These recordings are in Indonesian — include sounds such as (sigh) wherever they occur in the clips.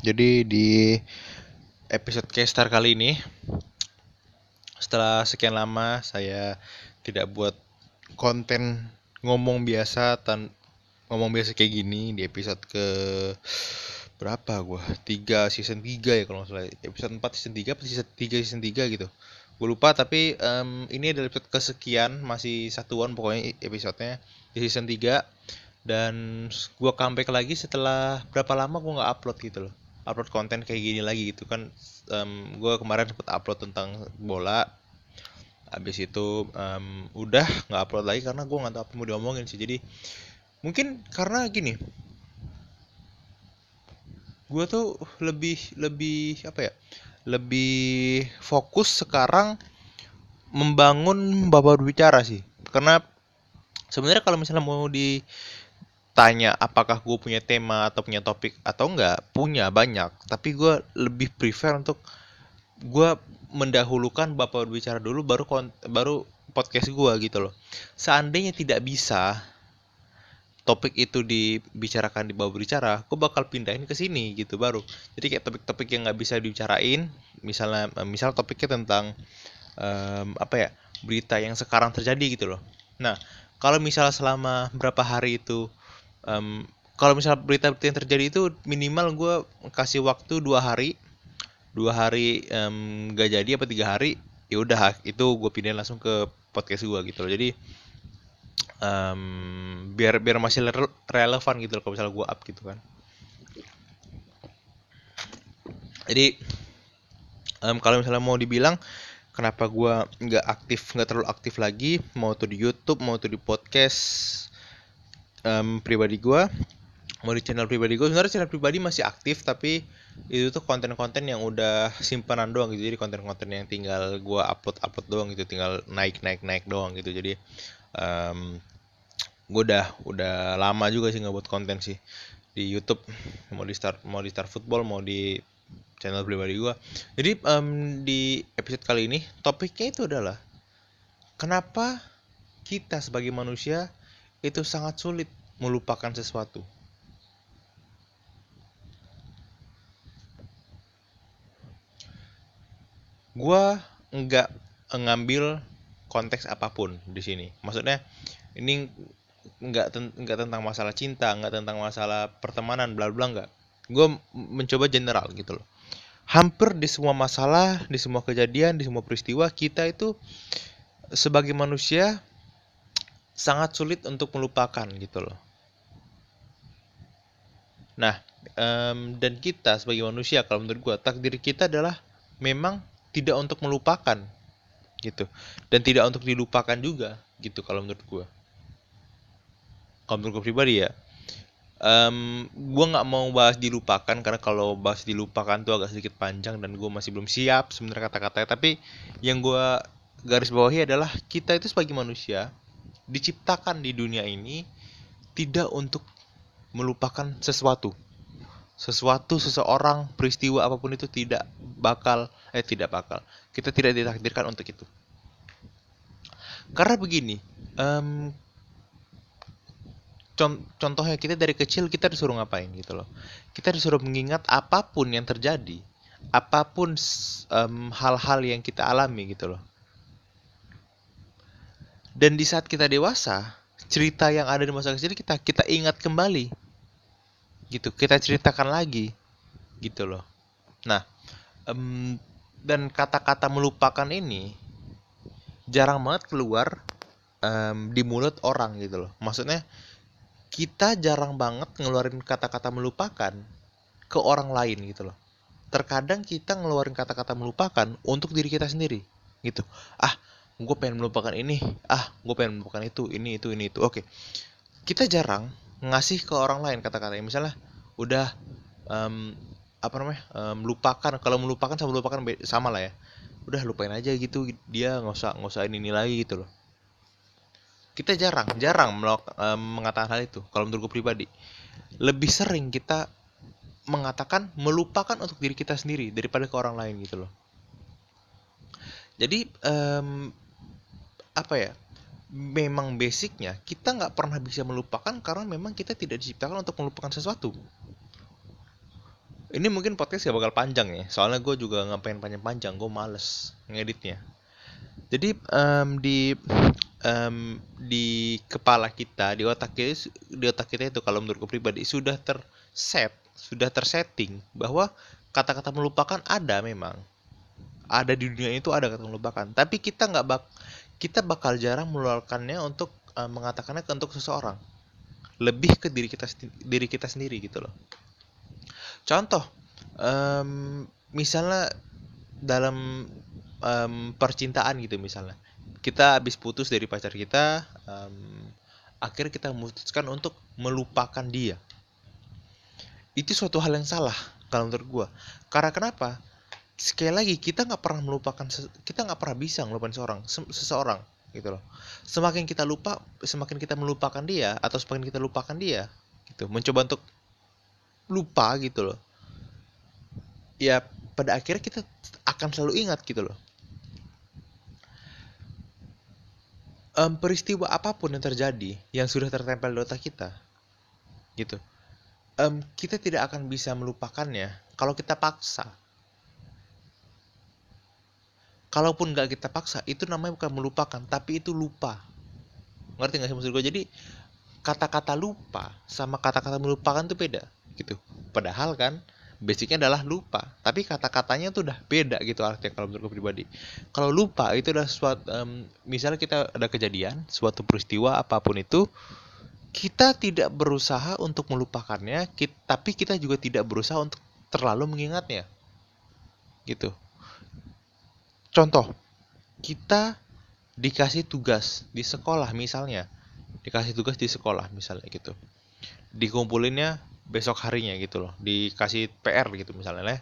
Jadi di episode Kestar kali ini setelah sekian lama saya tidak buat konten ngomong biasa tan ngomong biasa kayak gini di episode ke berapa gua? 3 season 3 ya kalau nggak salah. Episode 4 season 3 atau season 3 season 3 gitu. Gue lupa tapi um, ini adalah episode kesekian masih satuan pokoknya episodenya di season 3 dan gue comeback lagi setelah berapa lama gue nggak upload gitu loh upload konten kayak gini lagi gitu kan um, gue kemarin sempat upload tentang bola. Habis itu um, udah nggak upload lagi karena gue nggak tahu apa mau diomongin sih. Jadi mungkin karena gini gue tuh lebih lebih apa ya lebih fokus sekarang membangun babat bicara sih. Karena sebenarnya kalau misalnya mau di tanya apakah gue punya tema atau punya topik atau enggak punya banyak tapi gue lebih prefer untuk gue mendahulukan bapak berbicara dulu baru baru podcast gue gitu loh seandainya tidak bisa topik itu dibicarakan di bawah berbicara, gue bakal pindahin ke sini gitu baru. Jadi kayak topik-topik yang nggak bisa dibicarain, misalnya misal topiknya tentang um, apa ya berita yang sekarang terjadi gitu loh. Nah kalau misalnya selama berapa hari itu um, kalau misal berita-berita yang terjadi itu minimal gue kasih waktu dua hari. Dua hari um, jadi apa tiga hari ya udah itu gue pindahin langsung ke podcast gue gitu loh. Jadi um, biar biar masih relevan gitu loh kalau misalnya gue up gitu kan. Jadi um, kalau misalnya mau dibilang kenapa gue nggak aktif nggak terlalu aktif lagi mau tuh di YouTube mau tuh di podcast um, pribadi gue mau di channel pribadi gue sebenarnya channel pribadi masih aktif tapi itu tuh konten-konten yang udah simpanan doang gitu. Jadi konten-konten yang tinggal gue upload upload doang gitu tinggal naik naik naik doang gitu. Jadi um, gue udah udah lama juga sih nggak buat konten sih di YouTube. Mau di start mau di start football mau di channel pribadi gue jadi um, di episode kali ini topiknya itu adalah kenapa kita sebagai manusia itu sangat sulit melupakan sesuatu. Gua nggak ngambil konteks apa pun di sini. Maksudnya ini nggak ten tentang masalah cinta, nggak tentang masalah pertemanan, bla bla nggak. Gue mencoba general gitu loh. Hampir di semua masalah, di semua kejadian, di semua peristiwa kita itu sebagai manusia sangat sulit untuk melupakan gitu loh. Nah, um, dan kita sebagai manusia kalau menurut gue takdir kita adalah memang tidak untuk melupakan gitu dan tidak untuk dilupakan juga gitu kalau menurut gue. Kalau menurut gue pribadi ya, um, gue nggak mau bahas dilupakan karena kalau bahas dilupakan tuh agak sedikit panjang dan gue masih belum siap sebenarnya kata-katanya. Tapi yang gue garis bawahi adalah kita itu sebagai manusia diciptakan di dunia ini tidak untuk melupakan sesuatu. Sesuatu, seseorang, peristiwa apa pun itu tidak bakal, eh tidak bakal. Kita tidak ditakdirkan untuk itu. Karena begini, um, contohnya kita dari kecil kita disuruh ngapain gitu loh. Kita disuruh mengingat apa pun yang terjadi, apa pun hal-hal um, yang kita alami gitu loh dan di saat kita dewasa cerita yang ada di masa kecil kita kita ingat kembali. Gitu kita ceritakan lagi. Gitu loh. Nah um, dan kata-kata melupakan ini jarang banget keluar um, di mulut orang gitu loh. Maksudnya kita jarang banget ngeluarin kata-kata melupakan ke orang lain gitu loh. Terkadang kita ngeluarin kata-kata melupakan untuk diri kita sendiri gitu. Ah gue pengen melupakan ini. Ah gue pengen melupakan itu ini itu ini itu. Oke. Kita jarang ngasih ke orang lain kata-kata misalnya udah um, apa namanya um, lupakan. Kalau melupakan sama melupakan sama lah ya. Udah lupain aja gitu. Dia nggak usah nggak usah ini, ini lagi gitu loh. Kita jarang jarang melok, um, mengatakan hal itu. Kalau menurut gue pribadi. Lebih sering kita mengatakan melupakan untuk diri kita sendiri daripada ke orang lain gitu loh. Jadi um, apa ya memang basicnya kita nggak pernah bisa melupakan karena memang kita tidak diciptakan untuk melupakan sesuatu. Ini mungkin podcast gak bakal panjang ya soalnya gue juga ngapain panjang-panjang gue males ngeditnya. Jadi um, di um, di kepala kita di otak kita di otak kita itu kalau menurut gue pribadi sudah terset sudah tersetting bahwa kata-kata melupakan ada memang. Ada di dunia itu ada kata melupakan tapi kita nggak bak kita bakal jarang mengeluarkannya untuk uh, mengatakannya ke untuk seseorang. Lebih ke diri kita diri kita sendiri gitu loh. Contoh um, misalnya dalam um, percintaan gitu misalnya. Kita habis putus dari pacar kita um, akhirnya kita memutuskan untuk melupakan dia. Itu suatu hal yang salah kalau menurut gue karena kenapa sekali lagi kita nggak pernah melupakan kita nggak pernah bisa melupakan seorang seseorang gitu loh. Semakin kita lupa semakin kita melupakan dia atau semakin kita lupakan dia gitu. Mencoba untuk lupa gitu loh. Ya pada akhirnya kita akan selalu ingat gitu loh. Um, peristiwa apa pun yang terjadi yang sudah tertempel di otak kita gitu. Um, kita tidak akan bisa melupakannya kalau kita paksa kalaupun nggak kita paksa itu namanya bukan melupakan tapi itu lupa. Ngerti nggak sih maksud gue jadi kata-kata lupa sama kata-kata melupakan itu beda gitu. Padahal kan basicnya adalah lupa tapi kata-katanya tuh udah beda gitu artinya kalau menurut gue pribadi. Kalau lupa itu adalah suatu um, misalnya kita ada kejadian suatu peristiwa apa pun itu kita tidak berusaha untuk melupakannya kita, tapi kita juga tidak berusaha untuk terlalu mengingatnya gitu Contoh, kita dikasih tugas di sekolah misalnya, dikasih tugas di sekolah misalnya gitu. Dikumpulinnya besok harinya gitu loh, dikasih PR gitu misalnya lah.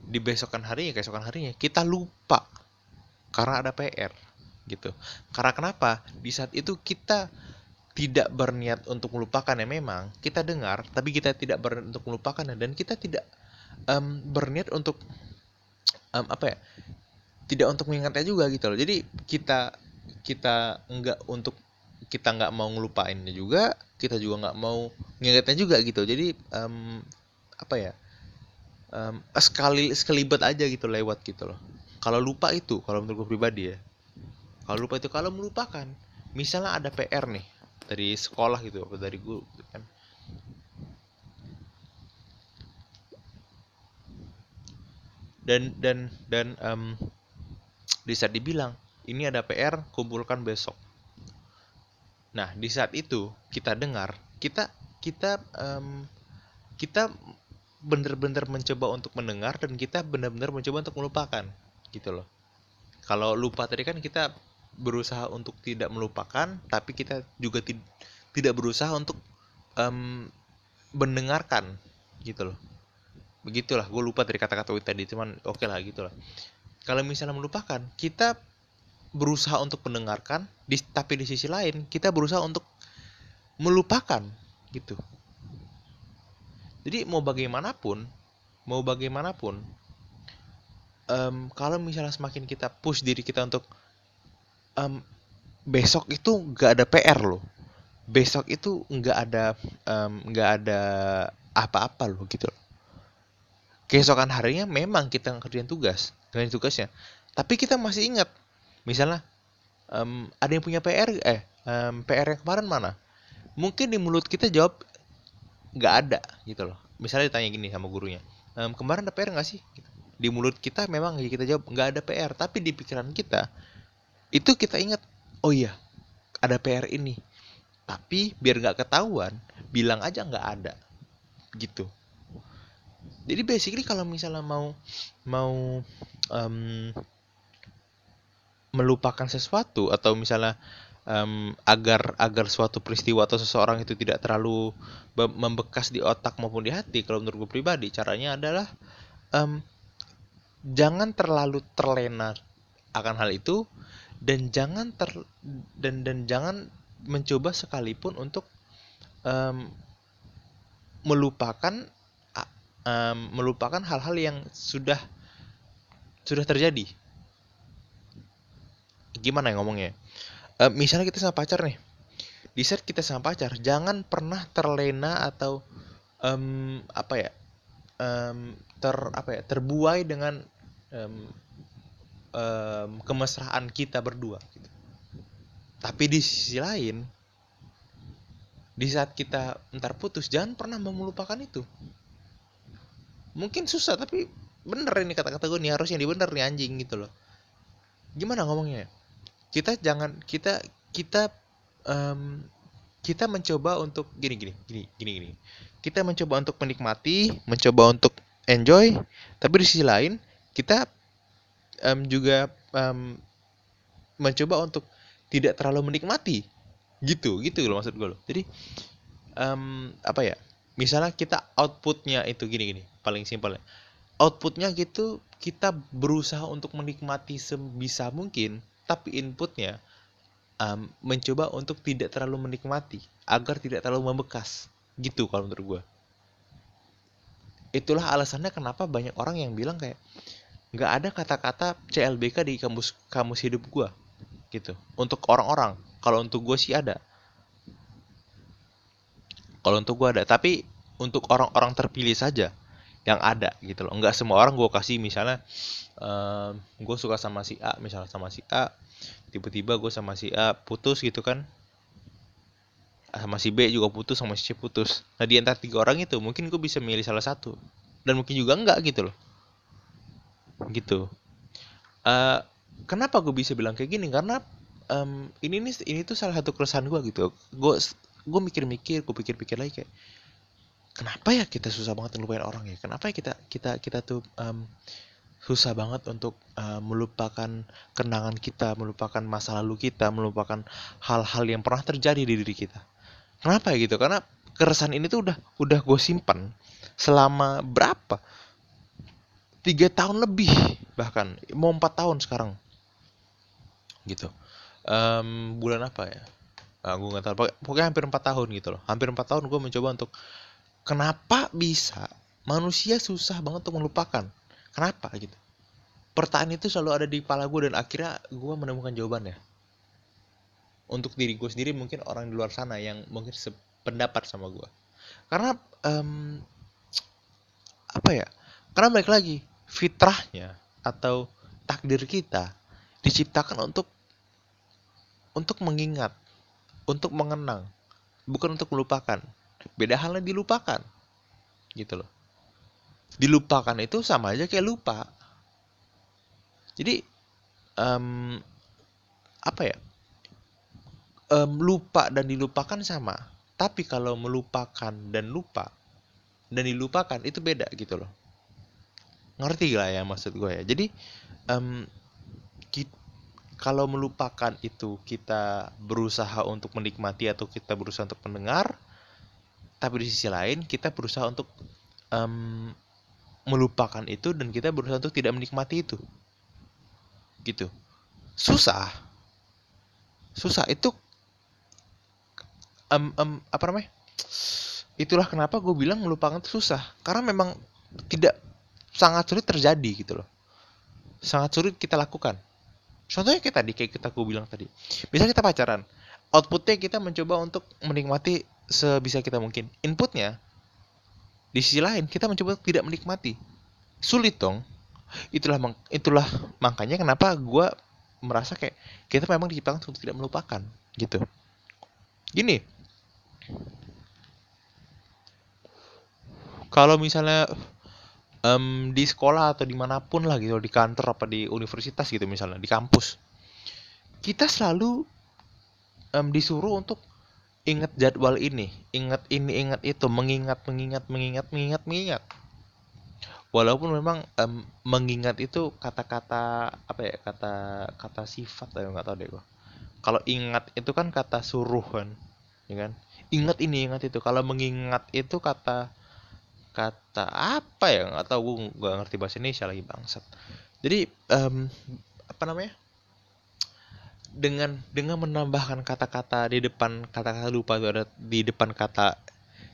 Di besokan harinya, keesokan harinya kita lupa karena ada PR gitu. Karena kenapa? Di saat itu kita tidak berniat untuk melupakan ya memang kita dengar tapi kita tidak berniat untuk melupakan dan kita tidak um, berniat untuk um, apa ya tidak untuk mengingatnya juga gitu loh. Jadi kita kita enggak untuk kita nggak mau ngelupainnya juga kita juga nggak mau ngingetnya juga gitu. Jadi um, apa ya um, sekali sekelibet aja gitu lewat gitu loh. Kalau lupa itu kalau menurut gue pribadi ya. Kalau lupa itu kalau melupakan misalnya ada PR nih dari sekolah gitu atau dari gue gitu kan. Dan dan dan um, di saat dibilang ini ada PR kumpulkan besok. Nah di saat itu kita dengar kita kita um, kita benar-benar mencoba untuk mendengar dan kita benar-benar mencoba untuk melupakan gitu loh. Kalau lupa tadi kan kita berusaha untuk tidak melupakan tapi kita juga tidak berusaha untuk um, mendengarkan gitu loh. Begitulah gue lupa dari kata-kata tadi cuman oke okay lah gitulah kalau misalnya melupakan kita berusaha untuk mendengarkan di, tapi di sisi lain kita berusaha untuk melupakan gitu. Jadi mau bagaimanapun mau bagaimanapun um, kalau misalnya semakin kita push diri kita untuk um, besok itu nggak ada PR loh. Besok itu nggak ada nggak um, ada apa-apa loh gitu loh keesokan harinya memang kita ngerjain tugas dengan tugasnya. Tapi kita masih ingat misalnya um, ada yang punya PR eh um, PR yang kemarin mana? Mungkin di mulut kita jawab nggak ada gitu loh. Misalnya ditanya gini sama gurunya um, kemarin ada PR nggak sih? Di mulut kita memang kita jawab nggak ada PR tapi di pikiran kita itu kita ingat oh iya ada PR ini. Tapi biar nggak ketahuan bilang aja nggak ada gitu jadi basically kalau misalnya mau mau um, melupakan sesuatu atau misalnya um, agar agar suatu peristiwa atau seseorang itu tidak terlalu membekas di otak maupun di hati kalau menurut gue pribadi caranya adalah um, jangan terlalu terlena akan hal itu dan jangan ter dan dan jangan mencoba sekalipun untuk um, melupakan um, melupakan hal-hal yang sudah sudah terjadi. Gimana ya ngomongnya? Uh, misalnya kita sama pacar nih. Di saat kita sama pacar jangan pernah terlena atau um, apa ya um, ter apa ya terbuai dengan um, um, kemesraan kita berdua gitu. tapi di sisi lain di saat kita ntar putus jangan pernah melupakan itu mungkin susah tapi bener ini kata-kata gue nih harusnya dibener nih anjing gitu loh. Gimana ngomongnya kita jangan kita kita um, kita mencoba untuk gini gini gini gini gini. Kita mencoba untuk menikmati mencoba untuk enjoy tapi di sisi lain kita um, juga um, mencoba untuk tidak terlalu menikmati. Gitu gitu loh maksud gue loh. Jadi um, apa ya misalnya kita outputnya itu gini gini paling simpel ya outputnya gitu kita berusaha untuk menikmati sebisa mungkin tapi inputnya um, mencoba untuk tidak terlalu menikmati agar tidak terlalu membekas. Gitu kalau menurut gue itulah alasannya kenapa banyak orang yang bilang kayak nggak ada kata-kata CLBK di kamus kamus hidup gue gitu. Untuk orang-orang. Kalau untuk gue sih ada kalau untuk gue ada. Tapi untuk orang-orang terpilih saja yang ada gitu loh. Nggak semua orang gue kasih. Misalnya uh, gue suka sama si A misalnya sama si A tiba-tiba gue sama si A putus gitu kan. Sama si B juga putus sama si C putus. Nah di antara tiga orang itu mungkin gue bisa milih salah satu. Dan mungkin juga enggak gitu loh. Gitu. Uh, kenapa gue bisa bilang kayak gini? Karena um, ini nih ini tuh salah satu keresahan gue gitu. Gue gue mikir-mikir gue pikir-pikir lagi kayak kenapa ya kita susah banget ngelupain orang ya kenapa ya kita kita kita tuh um, susah banget untuk uh, melupakan kenangan kita, melupakan masa lalu kita, melupakan hal-hal yang pernah terjadi di diri kita. Kenapa ya gitu? Karena keresahan ini tuh udah udah gue simpan selama berapa? Tiga tahun lebih bahkan mau empat tahun sekarang gitu. Um, bulan apa ya? Nah, gue nggak tahu. Pokoknya hampir empat tahun gitu loh. Hampir empat tahun gue mencoba untuk kenapa bisa manusia susah banget untuk melupakan Kenapa gitu? Pertanyaan itu selalu ada di kepala gue dan akhirnya gue menemukan jawabannya. Untuk diri gue sendiri mungkin orang di luar sana yang mungkin sependapat sama gue. Karena um, apa ya? Karena balik lagi fitrahnya atau takdir kita diciptakan untuk untuk mengingat, untuk mengenang, bukan untuk melupakan. Beda halnya dilupakan. Gitu loh. Dilupakan itu sama aja kayak lupa. Jadi um, apa ya? Um, lupa dan dilupakan sama. Tapi kalau melupakan dan lupa dan dilupakan itu beda gitu loh. Ngerti lah ya maksud gue ya? Jadi um, kalau melupakan itu kita berusaha untuk menikmati atau kita berusaha untuk mendengar tapi di sisi lain kita berusaha untuk um, melupakan itu dan kita berusaha untuk tidak menikmati itu. Gitu. Susah. Susah itu um, um, apa namanya? Itulah kenapa gue bilang melupakan itu susah. Karena memang tidak sangat sulit terjadi gitu loh. Sangat sulit kita lakukan contohnya kayak tadi kayak kita gue bilang tadi. Bisa kita pacaran outputnya kita mencoba untuk menikmati sebisa kita mungkin. Inputnya di sisi lain kita mencoba tidak menikmati. Sulit dong. Itulah itulah makanya kenapa gue merasa kayak kita memang diciptakan untuk tidak melupakan gitu. Gini. Kalau misalnya um, di sekolah atau di mana pun lah gitu di kantor apa di universitas gitu misalnya di kampus kita selalu um, disuruh untuk ingat jadwal ini, ingat ini, ingat itu, mengingat, mengingat, mengingat, mengingat, mengingat. Walaupun memang um, mengingat itu kata-kata apa ya kata kata sifat ya nggak tahu deh gua. Kalau ingat itu kan kata suruh kan, ya kan? Ingat ini, ingat itu. Kalau mengingat itu kata kata apa ya nggak tahu gue nggak ngerti bahasa Indonesia lagi bangsat. Jadi um, apa namanya? dengan dengan menambahkan kata-kata di depan kata-kata lupa itu ada di depan kata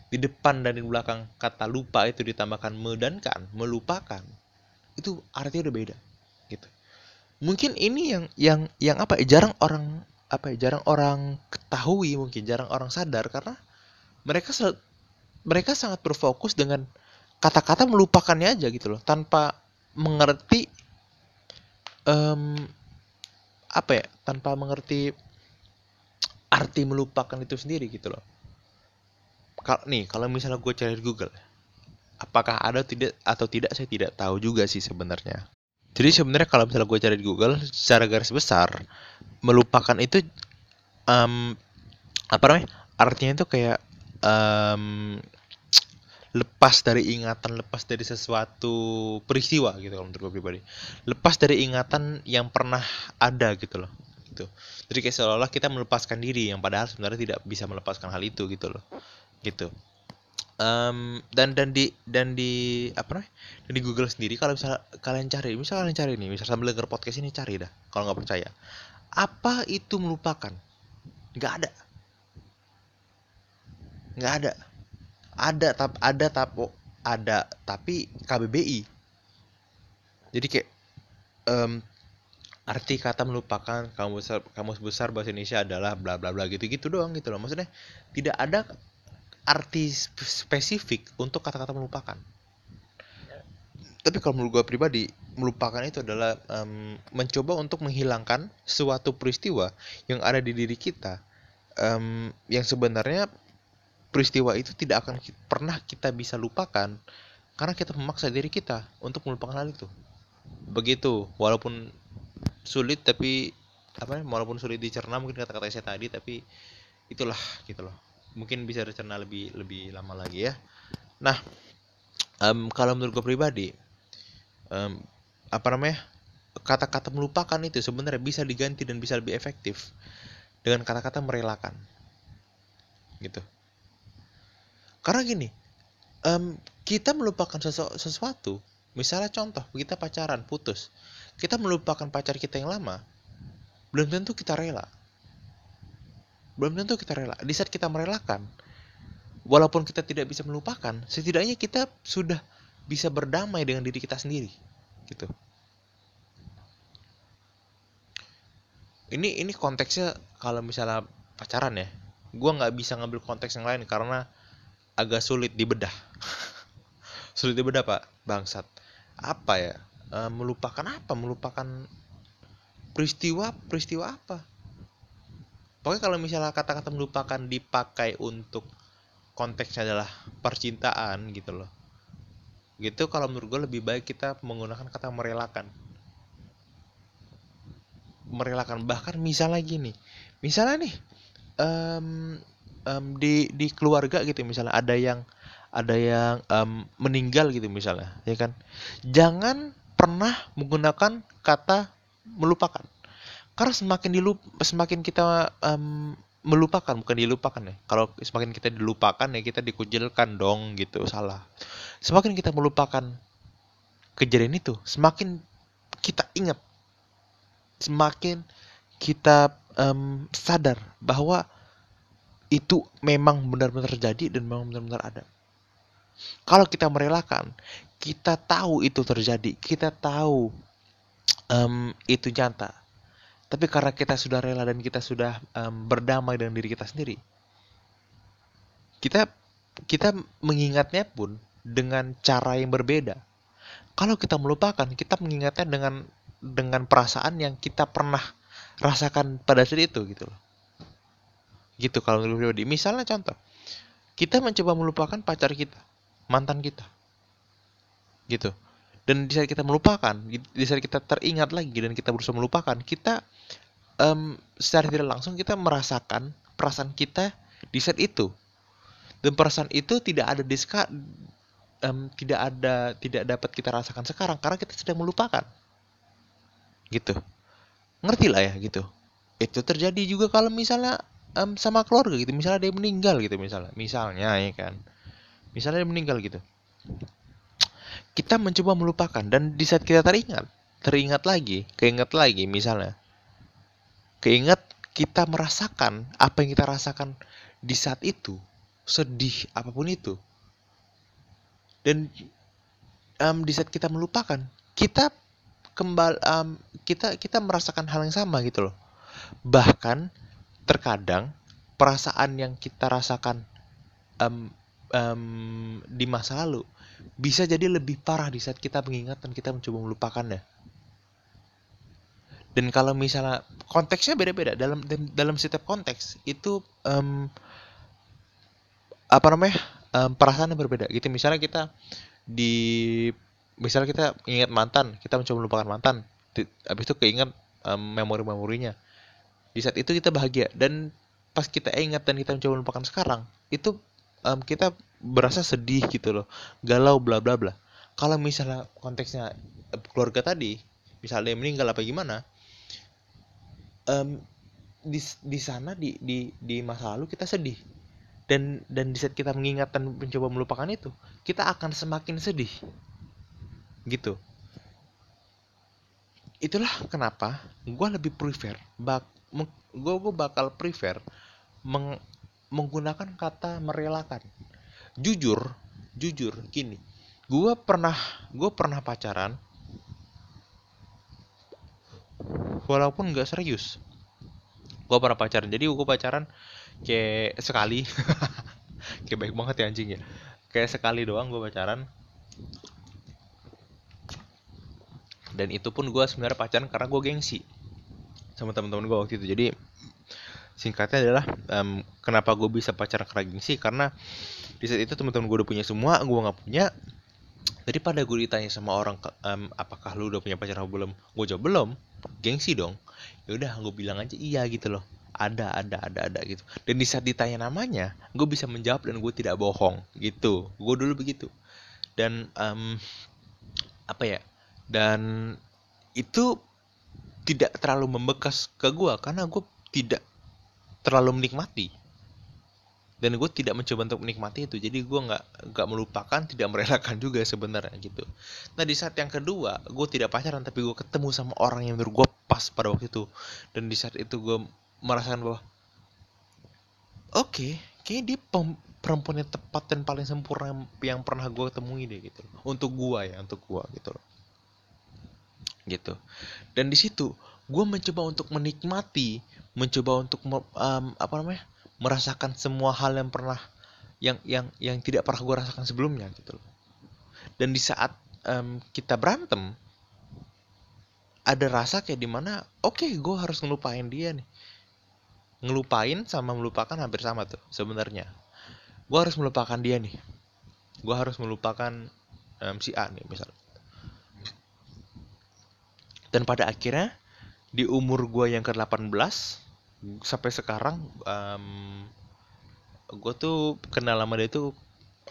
di depan dan di belakang kata lupa itu ditambahkan medankan melupakan itu artinya udah beda gitu mungkin ini yang yang yang apa ya jarang orang apa ya jarang orang ketahui mungkin jarang orang sadar karena mereka mereka sangat berfokus dengan kata-kata melupakannya aja gitu loh tanpa mengerti um, apa ya tanpa mengerti arti melupakan itu sendiri gitu loh. Kalau nih kalau misalnya gue cari di Google apakah ada tidak atau tidak saya tidak tahu juga sih sebenarnya. Jadi sebenarnya kalau misalnya gue cari di Google secara garis besar melupakan itu um, apa namanya artinya itu kayak um, lepas dari ingatan, lepas dari sesuatu peristiwa gitu kalau menurut gue pribadi. Lepas dari ingatan yang pernah ada gitu loh. Gitu. Jadi kayak seolah-olah kita melepaskan diri yang padahal sebenarnya tidak bisa melepaskan hal itu gitu loh. Gitu. Um, dan dan di dan di apa namanya? Dan di Google sendiri kalau misalnya kalian cari, misalnya kalian cari nih, misalnya sambil denger podcast ini cari dah kalau nggak percaya. Apa itu melupakan? Nggak ada. Nggak ada ada tap ada tap ada tapi KBBI jadi kayak um, arti kata melupakan kamus besar kamus besar bahasa Indonesia adalah bla bla bla gitu gitu doang gitu loh. Maksudnya tidak ada arti spesifik untuk kata-kata melupakan. Tapi kalau menurut gue pribadi melupakan itu adalah um, mencoba untuk menghilangkan suatu peristiwa yang ada di diri kita um, yang sebenarnya peristiwa itu tidak akan pernah kita bisa lupakan karena kita memaksa diri kita untuk melupakan hal itu. Begitu, walaupun sulit tapi apa ya, walaupun sulit dicerna mungkin kata-kata saya tadi tapi itulah gitu loh. Mungkin bisa dicerna lebih lebih lama lagi ya. Nah, um, kalau menurut gue pribadi um, apa namanya? kata-kata melupakan itu sebenarnya bisa diganti dan bisa lebih efektif dengan kata-kata merelakan gitu karena gini, um, kita melupakan sesu sesuatu. Misalnya contoh, kita pacaran, putus. Kita melupakan pacar kita yang lama. Belum tentu kita rela. Belum tentu kita rela. Di saat kita merelakan, walaupun kita tidak bisa melupakan, setidaknya kita sudah bisa berdamai dengan diri kita sendiri. Gitu. Ini ini konteksnya kalau misalnya pacaran ya, gue nggak bisa ngambil konteks yang lain karena agak sulit dibedah. (laughs) Sulit dibedah pak. Bangsat. Apa ya? E, melupakan apa? Melupakan peristiwa peristiwa apa? Pokoknya kalau misalnya kata-kata melupakan dipakai untuk konteksnya adalah percintaan gitu loh. Gitu kalau menurut gue lebih baik kita menggunakan kata merelakan. Merelakan. Bahkan misalnya gini. Misalnya nih um, um, di di keluarga gitu misalnya ada yang ada yang um, meninggal gitu misalnya ya kan? Jangan pernah menggunakan kata melupakan. Karena semakin dilup semakin kita um, melupakan bukan dilupakan ya kalau semakin kita dilupakan ya kita dikucilkan dong gitu salah. Semakin kita melupakan kejadian itu semakin kita ingat semakin kita um, sadar bahwa itu memang benar-benar terjadi dan memang benar-benar ada. Kalau kita merelakan, kita tahu itu terjadi, kita tahu um, itu nyata. Tapi karena kita sudah rela dan kita sudah um, berdamai dengan diri kita sendiri, kita kita mengingatnya pun dengan cara yang berbeda. Kalau kita melupakan, kita mengingatnya dengan dengan perasaan yang kita pernah rasakan pada saat itu gitu loh gitu kalau menurut pribadi misalnya contoh kita mencoba melupakan pacar kita mantan kita. Gitu. Dan di saat kita melupakan di saat kita teringat lagi dan kita berusaha melupakan kita um, secara tidak langsung kita merasakan perasaan kita di saat itu. Dan perasaan itu tidak ada di um, tidak ada tidak dapat kita rasakan sekarang karena kita sedang melupakan. Gitu. Ngerti lah ya gitu. Itu terjadi juga kalau misalnya um, sama keluarga gitu. Misalnya dia meninggal gitu misalnya. Misalnya ya kan. Misalnya dia meninggal gitu. Kita mencoba melupakan. Dan di saat kita teringat teringat lagi keinget lagi misalnya. Keinget kita merasakan apa yang kita rasakan di saat itu. Sedih apa pun itu. Dan um, di saat kita melupakan kita kembali um, kita kita merasakan hal yang sama gitu loh. Bahkan terkadang perasaan yang kita rasakan um, um, di masa lalu bisa jadi lebih parah di saat kita mengingat dan kita mencoba melupakannya. Dan kalau misalnya konteksnya beda-beda dalam dalam setiap konteks itu um, apa namanya um, perasaan yang berbeda. Gitu misalnya kita di misalnya kita ingat mantan kita mencoba melupakan mantan habis itu keinget um, memori-memorinya di saat itu kita bahagia. Dan pas kita ingat dan kita mencoba melupakan sekarang itu um, kita berasa sedih gitu loh. Galau bla bla bla. Kalau misalnya konteksnya keluarga tadi misalnya meninggal apa gimana um, di di sana di di di masa lalu kita sedih. Dan dan di saat kita mengingat dan mencoba melupakan itu kita akan semakin sedih. Gitu. Itulah kenapa gue lebih prefer bak gue gue bakal prefer meng, menggunakan kata merelakan. Jujur jujur gini. Gue pernah gue pernah pacaran. Walaupun nggak serius. Gue pernah pacaran. Jadi gue pacaran kayak sekali. (laughs) Kayak baik banget ya anjing ya. Kayak sekali doang gue pacaran. Dan itu pun gue sebenarnya pacaran karena gue gengsi sama teman-teman gue waktu itu. Jadi singkatnya adalah um, kenapa gue bisa pacaran karena gengsi karena di saat itu teman-teman gue udah punya semua gue nggak punya. Daripada gue ditanya sama orang um, apakah lu udah punya pacar atau belum? Gue jawab belum. Gengsi dong. Ya udah gue bilang aja iya gitu loh. Ada ada ada ada gitu. Dan di saat ditanya namanya gue bisa menjawab dan gue tidak bohong gitu. Gue dulu begitu. Dan um, apa ya? Dan itu tidak terlalu membekas ke gue karena gue tidak terlalu menikmati. Dan gue tidak mencoba untuk menikmati itu. Jadi gue nggak nggak melupakan tidak merelakan juga sebenarnya gitu. Nah di saat yang kedua gue tidak pacaran tapi gue ketemu sama orang yang menurut gue pas pada waktu itu. Dan di saat itu gue merasakan bahwa oke okay, kayak dia perempuan yang tepat dan paling sempurna yang pernah gue temui deh gitu. Untuk gue ya untuk gue gitu loh gitu. Dan di situ gue mencoba untuk menikmati mencoba untuk um, apa namanya merasakan semua hal yang pernah yang yang yang tidak pernah gue rasakan sebelumnya gitu dan di saat um, kita berantem ada rasa kayak di mana oke okay, gue harus ngelupain dia nih. Ngelupain sama melupakan hampir sama tuh sebenarnya. Gue harus melupakan dia nih. Gue harus melupakan um, si A nih misal dan pada akhirnya di umur gue yang ke 18 sampai sekarang um, gue tuh kenal sama dia tuh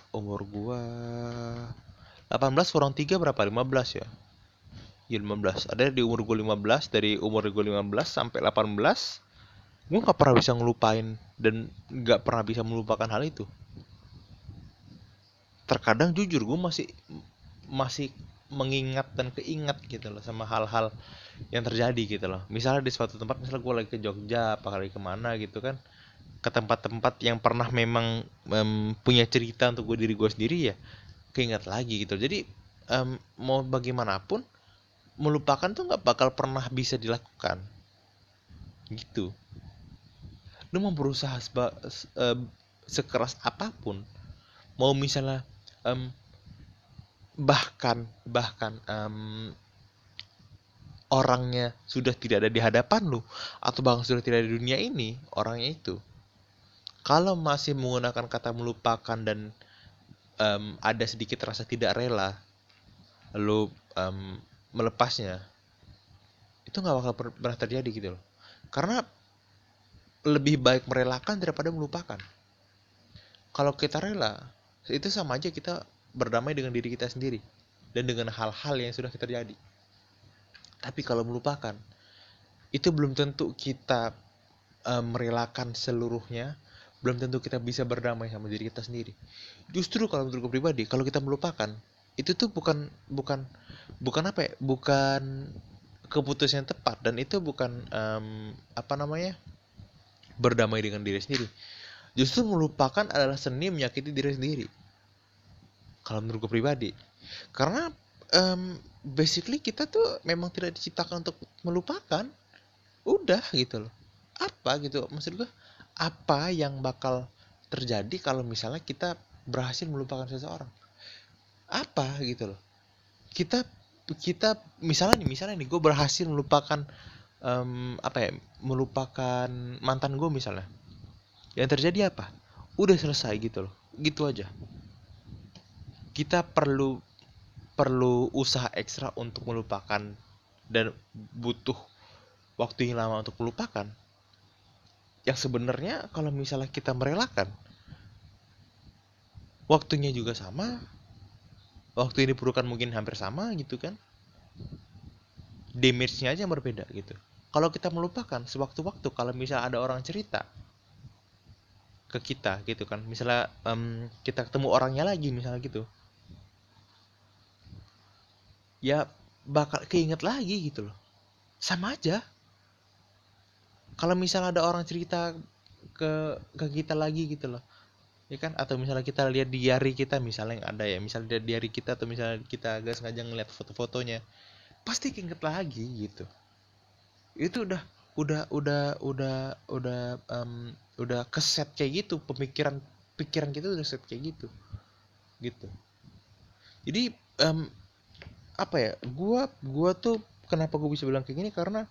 umur gue 18 kurang 3 berapa? 15 ya? Ya 15 ada di umur gue 15 dari umur gue 15 sampai 18 gue nggak pernah bisa ngelupain dan nggak pernah bisa melupakan hal itu. Terkadang jujur gue masih masih mengingat dan keingat gitu loh sama hal-hal yang terjadi gitu loh. Misalnya di suatu tempat misalnya gue lagi ke Jogja apa kali ke mana gitu kan ke tempat-tempat yang pernah memang um, punya cerita untuk gue diri gue sendiri ya keingat lagi gitu jadi um, mau bagaimanapun melupakan tuh nggak bakal pernah bisa dilakukan. Gitu. Lu mau berusaha seba, uh, sekeras apa pun mau misalnya um, bahkan bahkan um, orangnya sudah tidak ada di hadapan lu atau bahkan sudah tidak ada di dunia ini orangnya itu kalau masih menggunakan kata melupakan dan um, ada sedikit rasa tidak rela lu um, melepasnya itu nggak bakal pernah terjadi gitu loh karena lebih baik merelakan daripada melupakan. Kalau kita rela, itu sama aja kita berdamai dengan diri kita sendiri dan dengan hal-hal yang sudah terjadi. Tapi kalau melupakan, itu belum tentu kita uh, merelakan seluruhnya, belum tentu kita bisa berdamai sama diri kita sendiri. Justru kalau menurut gue pribadi, kalau kita melupakan, itu tuh bukan bukan bukan apa ya, bukan keputusan yang tepat dan itu bukan um, apa namanya berdamai dengan diri sendiri. Justru melupakan adalah seni menyakiti diri sendiri. Kalau menurut gue pribadi. Karena um, basically kita tuh memang tidak diciptakan untuk melupakan. Udah gitu loh. Apa gitu maksud gue? Apa yang bakal terjadi kalau misalnya kita berhasil melupakan seseorang? apa gitu loh kita kita misalnya nih misalnya nih gue berhasil melupakan um, apa ya melupakan mantan gue misalnya yang terjadi apa udah selesai gitu loh gitu aja kita perlu perlu usaha ekstra untuk melupakan dan butuh waktu yang lama untuk melupakan. Yang sebenarnya kalau misalnya kita merelakan waktunya juga sama waktu ini diperlukan mungkin hampir sama gitu kan. Damage-nya aja yang berbeda gitu. Kalau kita melupakan sewaktu-waktu kalau misalnya ada orang cerita ke kita gitu kan misalnya um, kita ketemu orangnya lagi misalnya gitu ya bakal keinget lagi gitu loh. Sama aja. Kalau misalnya ada orang cerita ke ke kita lagi gitu loh ya kan? Atau misalnya kita lihat di diary kita misalnya yang ada ya misalnya di diary kita atau misalnya kita agak sengaja ngeliat foto-fotonya pasti keinget lagi gitu. Itu udah udah udah udah udah um, udah keset kayak gitu pemikiran pikiran kita udah set kayak gitu. Gitu. Jadi um, apa ya gua gua tuh kenapa gue bisa bilang kayak gini? Karena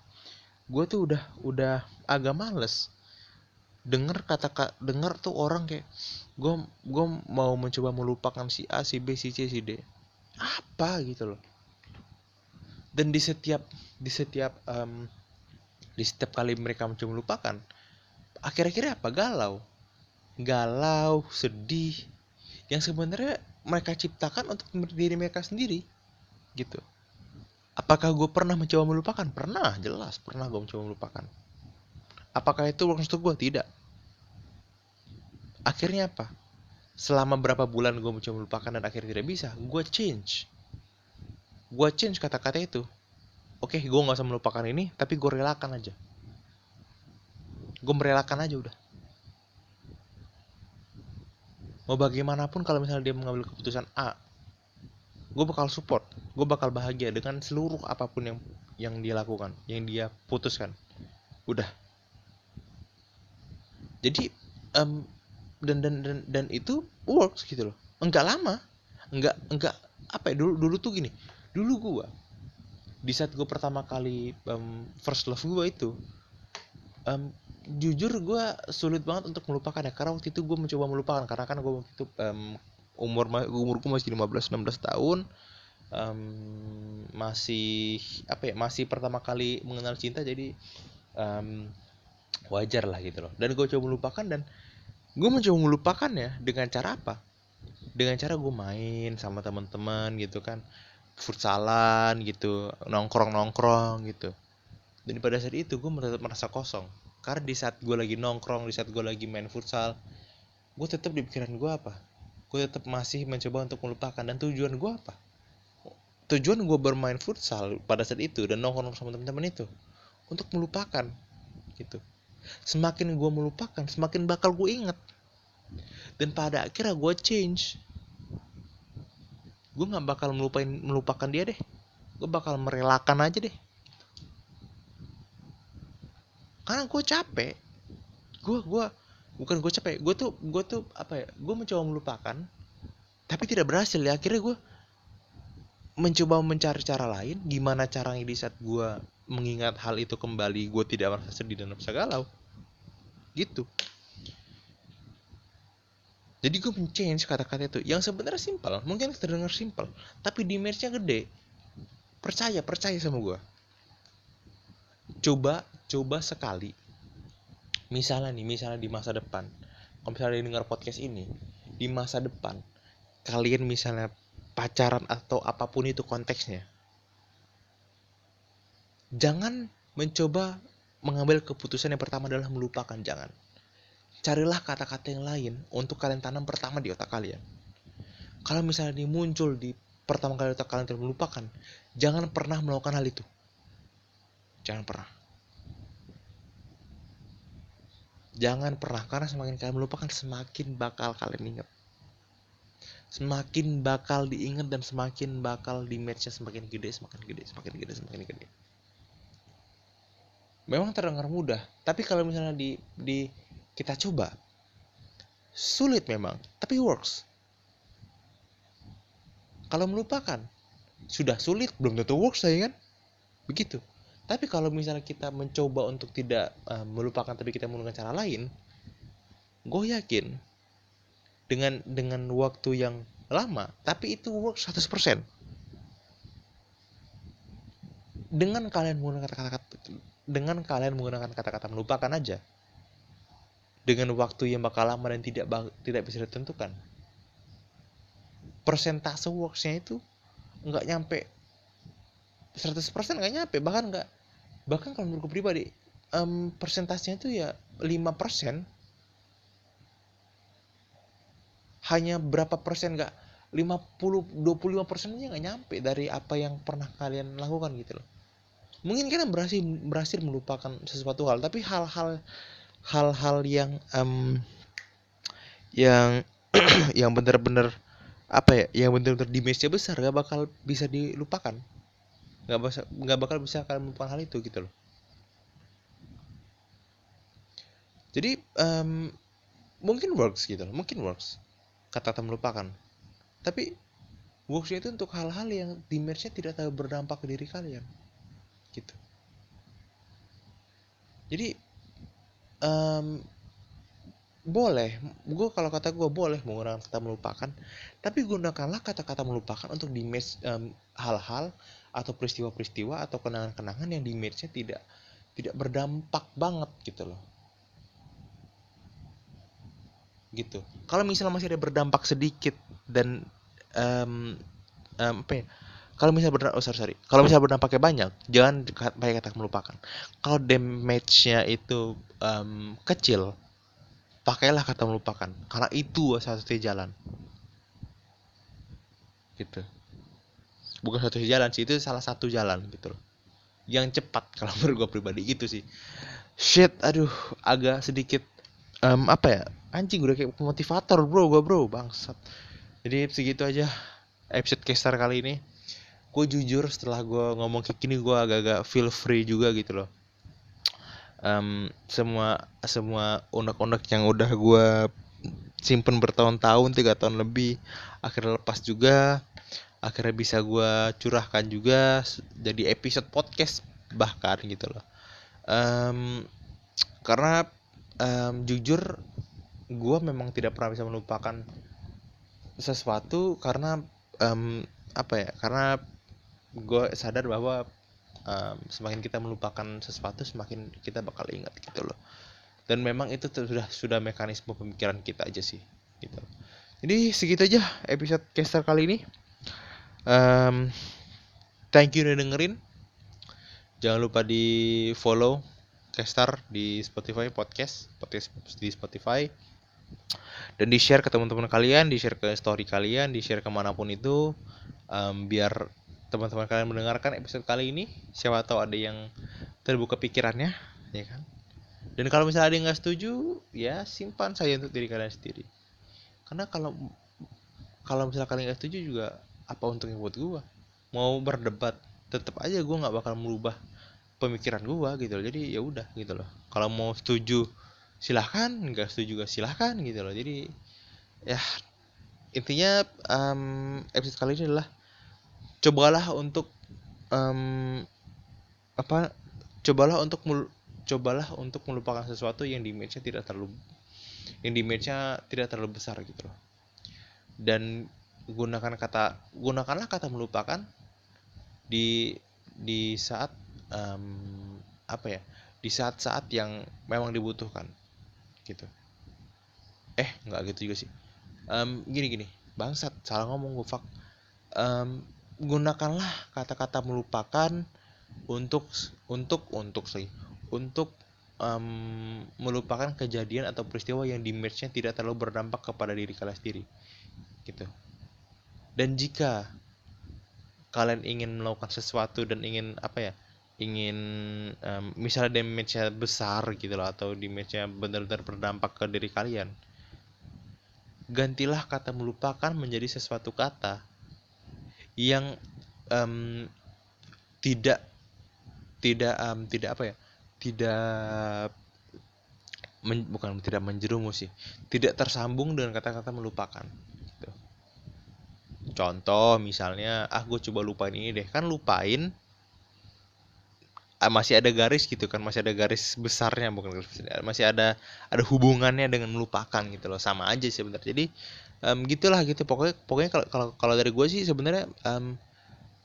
gue tuh udah udah agak males denger kata kata denger tuh orang kayak gue gue mau mencoba melupakan si A si B si C si D. Apa gitu loh. Dan di setiap di setiap um, di setiap kali mereka mencoba melupakan akhir-akhirnya apa? Galau. Galau sedih. Yang sebenarnya mereka ciptakan untuk diri mereka sendiri gitu. Apakah gue pernah mencoba melupakan? Pernah jelas pernah gue mencoba melupakan. Apakah itu untuk gue tidak. Akhirnya apa? Selama berapa bulan gue mencoba melupakan dan akhirnya tidak bisa gue change. Gue change kata-kata itu. Oke gue nggak usah melupakan ini tapi gue relakan aja. Gue merelakan aja udah. Mau bagaimanapun kalau misalnya dia mengambil keputusan A gue bakal support gue bakal bahagia dengan seluruh apa pun yang yang dia lakukan yang dia putuskan. Udah. Jadi um, dan dan dan dan itu works gitu loh. Enggak lama enggak enggak apa ya dulu dulu tuh gini. Dulu gue di saat gue pertama kali um, first love gue itu um, jujur gue sulit banget untuk melupakan ya karena waktu itu gue mencoba melupakan karena kan gue waktu itu um, umur umurku masih 15 16 tahun. Um, masih apa ya masih pertama kali mengenal cinta jadi um, wajar lah gitu loh. Dan gue coba melupakan dan gue mencoba melupakan ya dengan cara apa? Dengan cara gue main sama teman-teman gitu kan futsalan gitu nongkrong nongkrong gitu. Dan pada saat itu gue merasa kosong. Karena di saat gue lagi nongkrong di saat gue lagi main futsal gue tetap di pikiran gue apa gue tetap masih mencoba untuk melupakan. Dan tujuan gue apa? Tujuan gue bermain futsal pada saat itu dan nongkrong sama teman-teman itu untuk melupakan gitu. Semakin gue melupakan semakin bakal gue inget dan pada akhirnya gue change. Gue nggak bakal melupain melupakan dia deh. Gue bakal merelakan aja deh. Karena gue capek. Gue gue bukan gue capek. Gue tuh gue tuh apa ya gue mencoba melupakan tapi tidak berhasil ya. Akhirnya gue mencoba mencari cara lain gimana caranya di saat gue mengingat hal itu kembali gue tidak merasa sedih dan merasa galau. Gitu. Jadi gue men-change kata-kata itu. Yang sebenarnya simpel mungkin terdengar simpel tapi damage-nya gede. Percaya percaya sama gue coba coba sekali misalnya nih misalnya di masa depan. Kalau misalnya dengar podcast ini di masa depan kalian misalnya pacaran atau apa pun itu konteksnya jangan mencoba mengambil keputusan yang pertama adalah melupakan jangan. Carilah kata-kata yang lain untuk kalian tanam pertama di otak kalian. Kalau misalnya ini muncul di pertama kali otak kalian melupakan jangan pernah melakukan hal itu. Jangan pernah Jangan pernah karena semakin kalian melupakan semakin bakal kalian ingat. Semakin bakal diingat dan semakin bakal di matchnya semakin gede, semakin gede, semakin gede, semakin gede. Memang terdengar mudah, tapi kalau misalnya di di kita coba sulit memang, tapi works. kalau melupakan sudah sulit belum tentu works saya kan begitu tapi kalau misalnya kita mencoba untuk tidak uh, melupakan tapi kita menggunakan cara lain gue yakin dengan dengan waktu yang lama tapi itu work 100% dengan kalian menggunakan kata-kata dengan kalian menggunakan kata-kata melupakan aja. Dengan waktu yang bakal lama dan tidak tidak bisa ditentukan. Persentase worksnya itu nggak nyampe 100% nggak nyampe bahkan nggak bahkan kalau menurutku pribadi um, persentasenya itu ya 5% hanya berapa persen nggak 50 25 persennya nggak nyampe dari apa yang pernah kalian lakukan gitu loh. Mungkin kalian berhasil berhasil melupakan sesuatu hal tapi hal-hal hal-hal yang um, yang (clears throat) yang benar-benar apa ya yang benar-benar dimensinya besar gak bakal bisa dilupakan nggak bisa nggak bakal bisa kalian melupakan hal itu gitu loh. Jadi um, mungkin works gitu loh mungkin works. Kata-kata melupakan tapi worksnya itu untuk hal-hal yang dimensinya tidak terlalu berdampak ke diri kalian gitu. Jadi um, boleh gue kalau kata gue boleh menggunakan kata melupakan tapi gunakanlah kata-kata melupakan untuk di um, hal-hal atau peristiwa-peristiwa atau kenangan-kenangan yang di image-nya tidak tidak berdampak banget gitu loh. Gitu. Kalau misalnya masih ada berdampak sedikit dan um, um, apa ya kalau misalnya berdampak oh sorry, sorry. kalau misalnya berdampaknya banyak jangan pakai kata melupakan. Kalau damage-nya itu um, kecil pakailah kata melupakan. Karena itu satu-satunya jalan. Gitu bukan satu jalan sih itu salah satu jalan gitu loh. Yang cepat (laughs) kalau menurut gue pribadi gitu sih. Shit aduh agak sedikit um, apa ya? Anjing udah kayak motivator bro gue bro bangsat. Jadi segitu aja episode caster kali ini. Gue jujur setelah gue ngomong kayak gini gue agak-agak feel free juga gitu loh. Um, semua semua unek-unek yang udah gue simpen bertahun-tahun tiga tahun lebih akhirnya lepas juga akhirnya bisa gue curahkan juga jadi episode podcast bahkan gitu loh. Um, karena um, jujur gue memang tidak pernah bisa melupakan sesuatu karena um, apa ya karena gue sadar bahwa um, semakin kita melupakan sesuatu semakin kita bakal ingat gitu loh. Dan memang itu sudah sudah mekanisme pemikiran kita aja sih gitu. Jadi segitu aja episode caster kali ini um, thank you udah dengerin. Jangan lupa di follow Kestar di Spotify podcast podcast di Spotify. Dan di share ke teman-teman kalian di share ke story kalian di share ke mana pun itu. Um, biar teman-teman kalian mendengarkan episode kali ini. Siapa tahu ada yang terbuka pikirannya ya kan? Dan kalau misalnya ada yang nggak setuju ya simpan saja untuk diri kalian sendiri. Karena kalau kalau misalnya kalian nggak setuju juga apa untungnya buat gue mau berdebat tetap aja gue nggak bakal merubah pemikiran gue gitu loh. Jadi ya udah gitu loh. Kalau mau setuju silahkan. Nggak setuju juga silahkan gitu loh. Jadi ya intinya um, episode kali ini adalah cobalah untuk um, apa cobalah untuk mul cobalah untuk melupakan sesuatu yang di nya tidak terlalu yang di nya tidak terlalu besar gitu loh. Dan gunakan kata gunakanlah kata melupakan di di saat um, apa ya di saat-saat yang memang dibutuhkan gitu. Eh nggak gitu juga sih. Um, gini gini. Bangsat salah ngomong gue fuck um, gunakanlah kata-kata melupakan untuk untuk untuk sih untuk um, melupakan kejadian atau peristiwa yang di nya tidak terlalu berdampak kepada diri kalian sendiri gitu dan jika kalian ingin melakukan sesuatu dan ingin apa ya ingin um, misalnya damage-nya besar gitu loh atau damage-nya benar-benar berdampak ke diri kalian gantilah kata melupakan menjadi sesuatu kata yang um, tidak tidak um, tidak apa ya tidak men, bukan tidak menjerumus sih tidak tersambung dengan kata-kata melupakan contoh misalnya ah gue coba lupain ini deh. Kan lupain ah, masih ada garis gitu kan masih ada garis besarnya bukan masih ada ada hubungannya dengan melupakan gitu loh. Sama aja sebenarnya. Jadi um, gitulah gitu. Pokoknya pokoknya kalau kalau kalau dari gue sih sebenarnya um,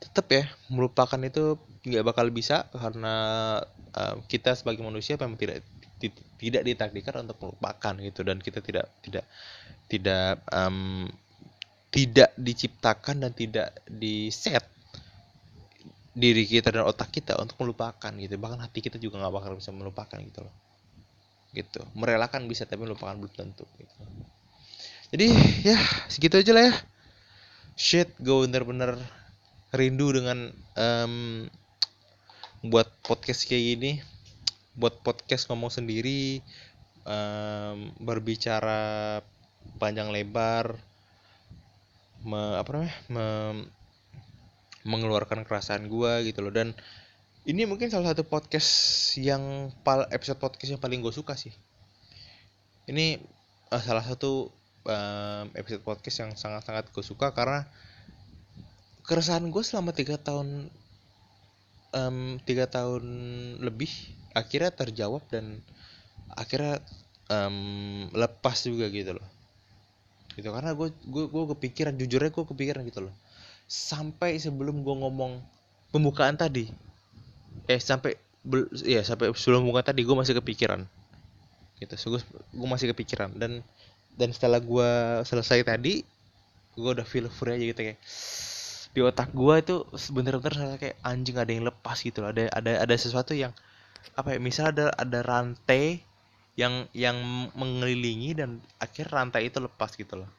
tetap ya melupakan itu nggak bakal bisa karena um, kita sebagai manusia memang tidak tidak ditakdirkan untuk melupakan gitu. Dan kita tidak tidak tidak um, tidak diciptakan dan tidak di set diri kita dan otak kita untuk melupakan gitu. Bahkan hati kita juga nggak bakal bisa melupakan gitu loh. Gitu. Merelakan bisa tapi melupakan belum tentu gitu. jadi ya segitu aja lah ya. Shit gue bener-bener rindu dengan um, buat podcast kayak gini. Buat podcast ngomong sendiri um, berbicara panjang lebar me, apa namanya me, mengeluarkan kerasaan gue gitu loh. Dan ini mungkin salah satu podcast yang pal episode podcast yang paling gue suka sih. Ini uh, salah satu um, episode podcast yang sangat-sangat gue suka karena keresahan gue selama tiga tahun tiga um, tahun lebih akhirnya terjawab dan akhirnya um, lepas juga gitu loh gitu. Karena gue gue kepikiran jujurnya gue kepikiran gitu loh. Sampai sebelum gue ngomong pembukaan tadi eh sampai ya sampai sebelum pembukaan tadi gue masih kepikiran. Gitu so, gue, gue masih kepikiran. Dan dan setelah gue selesai tadi gue udah feel free aja gitu kayak di otak gue itu bener-bener kayak anjing ada yang lepas gitu loh. Ada ada ada sesuatu yang apa ya misal ada ada rantai yang yang mengelilingi dan akhir rantai itu lepas gitu loh.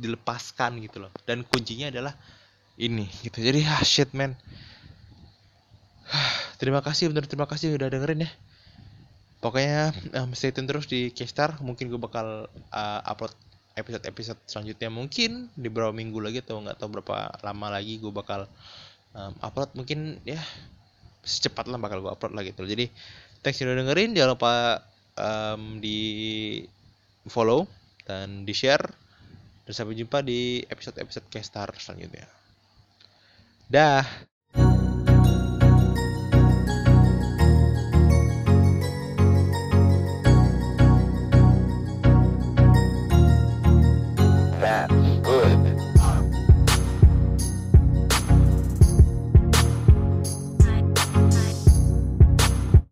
Dilepaskan gitu loh. Dan kuncinya adalah ini gitu. Jadi ah shit man. Terima kasih bener terima kasih udah dengerin ya. Pokoknya um, stay tune terus di Kestar mungkin gue bakal uh, upload episode-episode selanjutnya mungkin. Di beberapa minggu lagi atau nggak tahu berapa lama lagi gue bakal um, upload. Mungkin ya secepat lah bakal gue upload lagi tuh jadi thanks udah dengerin. Jangan lupa um, di follow dan di share dan sampai jumpa di episode-episode Kestar selanjutnya. Dah.